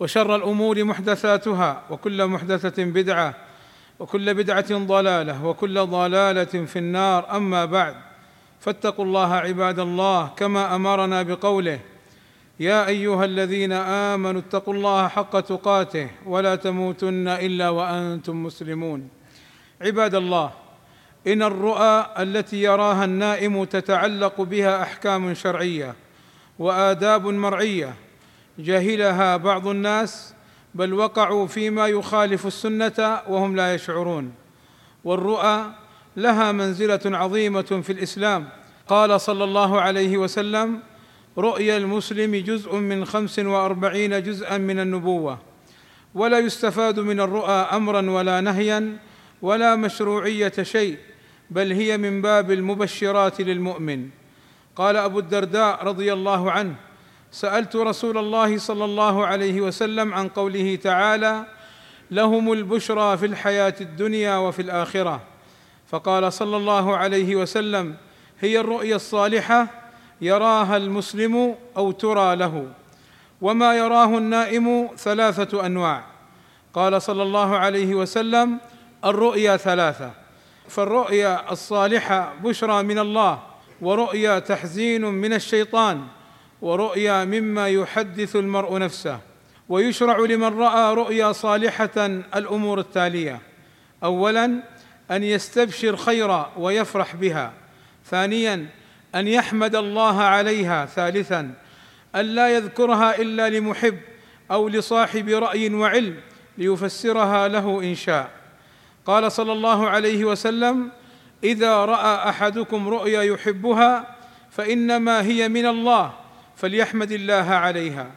وشر الأمور محدثاتها وكل محدثة بدعة وكل بدعة ضلالة وكل ضلالة في النار. أما بعد فاتقوا الله عباد الله كما أمرنا بقوله يا أيها الذين آمنوا اتقوا الله حق تقاته ولا تموتن إلا وأنتم مسلمون. عباد الله إن الرؤى التي يراها النائم تتعلق بها أحكام شرعية وآداب مرعية جهلها بعض الناس بل وقعوا فيما يخالف السنة وهم لا يشعرون. والرؤى لها منزلة عظيمة في الإسلام. قال صلى الله عليه وسلم رؤيا المسلم جزء من خمس وأربعين جزءا من النبوة. ولا يستفاد من الرؤى أمرا ولا نهيا ولا مشروعية شيء بل هي من باب المبشرات للمؤمن. قال أبو الدرداء رضي الله عنه سألت رسول الله صلى الله عليه وسلم عن قوله تعالى لهم البشرى في الحياة الدنيا وفي الآخرة. فقال صلى الله عليه وسلم هي الرؤيا الصالحة يراها المسلم أو ترى له. وما يراه النائم ثلاثة أنواع. قال صلى الله عليه وسلم الرؤيا ثلاثة. فالرؤيا الصالحة بشرى من الله ورؤيا تحزين من الشيطان. ورؤيا مما يحدث المرء نفسه ويشرع لمن رأى رؤيا صالحة الأمور التالية. اولا أن يستبشر خيرا ويفرح بها. ثانيا أن يحمد الله عليها. ثالثا أن لا يذكرها إلا لمحب أو لصاحب رأي وعلم ليفسرها له إن شاء. قال صلى الله عليه وسلم إذا رأى أحدكم رؤيا يحبها فإنما هي من الله فليحمد الله عليها.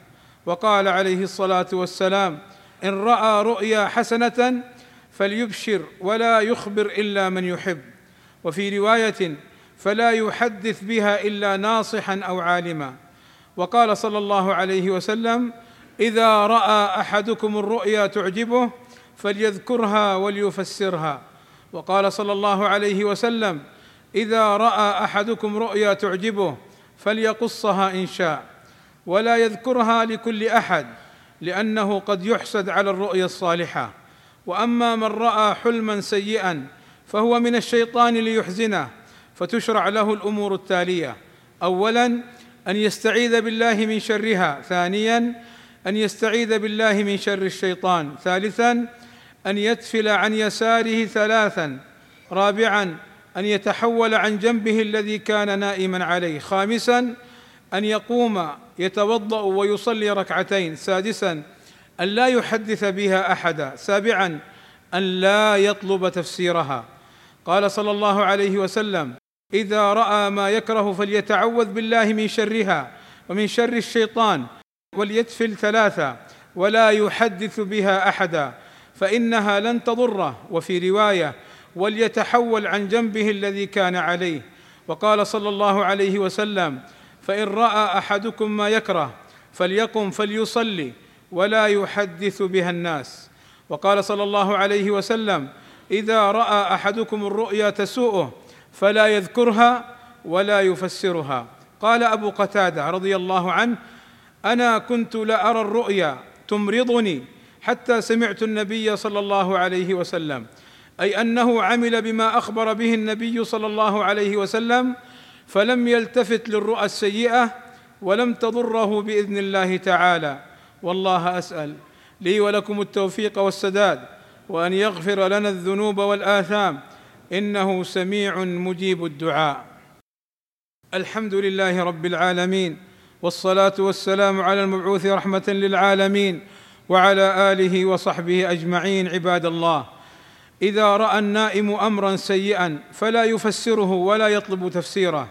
وقال عليه الصلاة والسلام إن رأى رؤيا حسنة فليبشر ولا يخبر إلا من يحب. وفي رواية فلا يحدث بها إلا ناصحا أو عالما. وقال صلى الله عليه وسلم إذا رأى أحدكم الرؤيا تعجبه فليذكرها وليفسرها. وقال صلى الله عليه وسلم إذا رأى أحدكم رؤيا تعجبه فليقصها إن شاء ولا يذكرها لكل أحد لأنه قد يحسد على الرؤيا الصالحة. وأما من رأى حلما سيئا فهو من الشيطان ليحزنه فتشرع له الأمور التالية. اولا أن يستعيذ بالله من شرها. ثانيا أن يستعيذ بالله من شر الشيطان. ثالثا أن يتفل عن يساره ثلاثا. رابعا أن يتحول عن جنبه الذي كان نائما عليه. خامسا أن يقوم يتوضأ ويصلي ركعتين. سادسا أن لا يحدث بها احدا سابعا أن لا يطلب تفسيرها. قال صلى الله عليه وسلم إذا رأى ما يكره فليتعوذ بالله من شرها ومن شر الشيطان وليتفل ثلاثا ولا يحدث بها احدا فإنها لن تضره. وفي رواية وليتحول عن جنبه الذي كان عليه. وقال صلى الله عليه وسلم فإن رأى أحدكم ما يكره فليقم فليصلي ولا يحدث بها الناس. وقال صلى الله عليه وسلم إذا رأى أحدكم الرؤيا تسوءه فلا يذكرها ولا يفسرها. قال أبو قتادة رضي الله عنه أنا كنت لأرى الرؤيا تمرضني حتى سمعت النبي صلى الله عليه وسلم. أي أنه عمل بما أخبر به النبي صلى الله عليه وسلم فلم يلتفت للرؤى السيئة ولم تضره بإذن الله تعالى. والله أسأل لي ولكم التوفيق والسداد وأن يغفر لنا الذنوب والآثام. إنه سميع مجيب الدعاء. الحمد لله رب العالمين والصلاة والسلام على المبعوث رحمة للعالمين وعلى آله وصحبه أجمعين عباد الله. إذا رأى النائم أمرا سيئا فلا يفسره ولا يطلب تفسيره.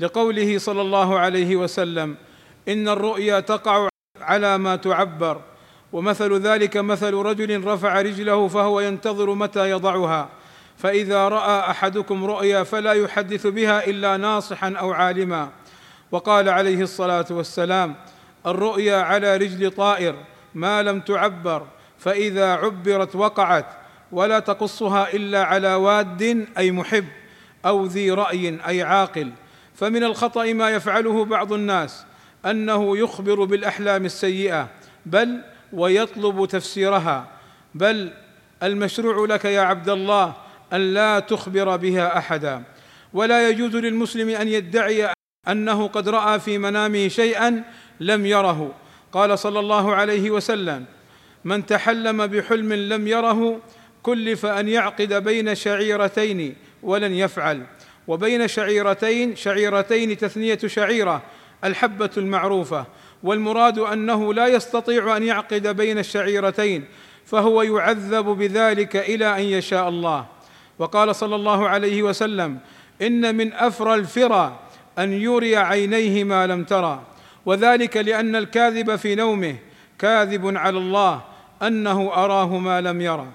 لقوله صلى الله عليه وسلم إن الرؤيا تقع على ما تعبر ومثل ذلك مثل رجل رفع رجله فهو ينتظر متى يضعها. فإذا رأى أحدكم رؤيا فلا يحدث بها إلا ناصحا أو عالما. وقال عليه الصلاة والسلام الرؤيا على رجل طائر ما لم تعبر فإذا عبرت وقعت ولا تقصها إلا على واد أي محب أو ذي رأي أي عاقل. فمن الخطأ ما يفعله بعض الناس أنه يخبر بالأحلام السيئة بل ويطلب تفسيرها. بل المشروع لك يا عبد الله أن لا تخبر بها أحدا. ولا يجوز للمسلم أن يدعي أنه قد رأى في منامه شيئا لم يره. قال صلى الله عليه وسلم من تحلم بحلم لم يره كلف أن يعقد بين شعيرتين ولن يفعل. وبين شعيرتين شعيرتين تثنية شعيرة الحبة المعروفة. والمراد أنه لا يستطيع أن يعقد بين الشعيرتين فهو يعذب بذلك إلى أن يشاء الله. وقال صلى الله عليه وسلم إن من أفرى الفرى أن يري عينيه ما لم ترى. وذلك لأن الكاذب في نومه كاذب على الله أنه أراه ما لم يرى.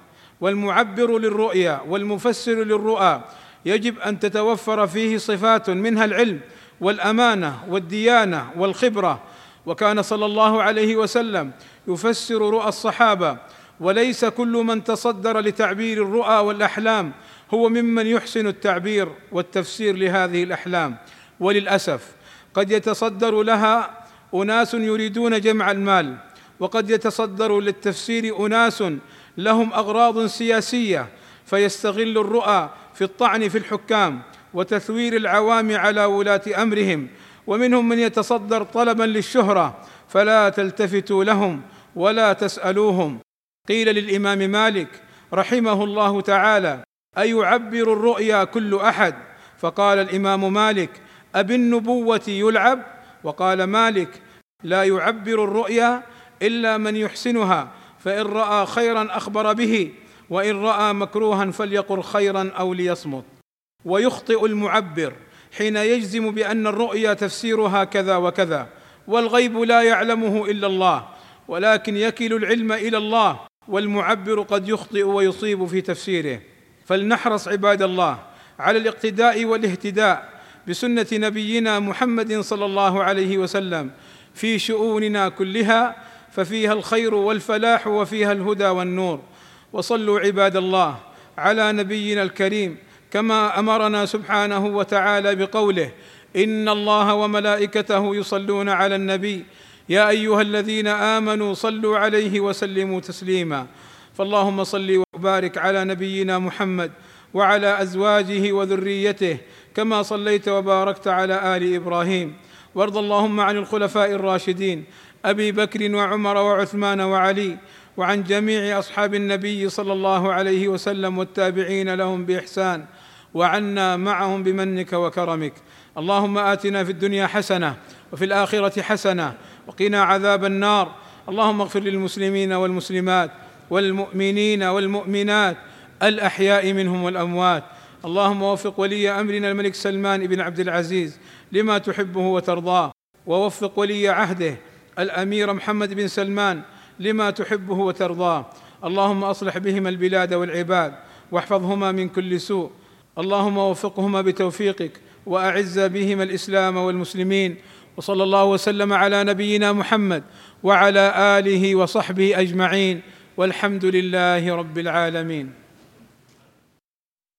والمعبر للرؤيا والمفسر للرؤى. يجب أن تتوفر فيه صفات منها العلم والأمانة والديانة والخبرة. وكان صلى الله عليه وسلم يفسر رؤى الصحابة وليس كل من تصدر لتعبير الرؤى والأحلام هو ممن يحسن التعبير والتفسير لهذه الأحلام. وللأسف قد يتصدر لها أناس يريدون جمع المال وقد يتصدر للتفسير أناس لهم أغراض سياسية فيستغل الرؤى في الطعن في الحكام وتثوير العوام على ولاة أمرهم. ومنهم من يتصدر طلبا للشهرة فلا تلتفتوا لهم ولا تسألوهم. قيل للإمام مالك رحمه الله تعالى أيعبر الرؤيا كل أحد؟ فقال الإمام مالك أبالنبوة يلعب؟ وقال مالك لا يعبر الرؤيا إلا من يحسنها. فإن رأى خيرا أخبر به وإن رأى مكروها فليقل خيرا أو ليصمت. ويخطئ المعبر حين يجزم بأن الرؤيا تفسيرها كذا وكذا والغيب لا يعلمه إلا الله ولكن يكل العلم إلى الله والمعبر قد يخطئ ويصيب في تفسيره. فلنحرص عباد الله على الاقتداء والاهتداء بسنة نبينا محمد صلى الله عليه وسلم في شؤوننا كلها ففيها الخير والفلاح وفيها الهدى والنور. وصلوا عباد الله على نبينا الكريم كما أمرنا سبحانه وتعالى بقوله إن الله وملائكته يصلون على النبي. يا أيها الذين آمنوا صلوا عليه وسلموا تسليما. فاللهم صل وبارك على نبينا محمد وعلى أزواجه وذريته كما صليت وباركت على آل إبراهيم. وارض اللهم عن الخلفاء الراشدين أبي بكر وعمر وعثمان وعلي وعن جميع أصحاب النبي صلى الله عليه وسلم والتابعين لهم بإحسان وعنا معهم بمنك وكرمك. اللهم آتنا في الدنيا حسنة وفي الآخرة حسنة وقنا عذاب النار. اللهم اغفر للمسلمين والمسلمات والمؤمنين والمؤمنات الأحياء منهم والأموات. اللهم وفق ولي أمرنا الملك سلمان بن عبد العزيز لما تحبه وترضاه. ووفق ولي عهده الأمير محمد بن سلمان لما تحبه وترضاه. اللهم أصلح بهما البلاد والعباد واحفظهما من كل سوء. اللهم وفقهما بتوفيقك وأعز بهما الإسلام والمسلمين. وصلى الله وسلم على نبينا محمد وعلى آله وصحبه أجمعين. والحمد لله رب العالمين.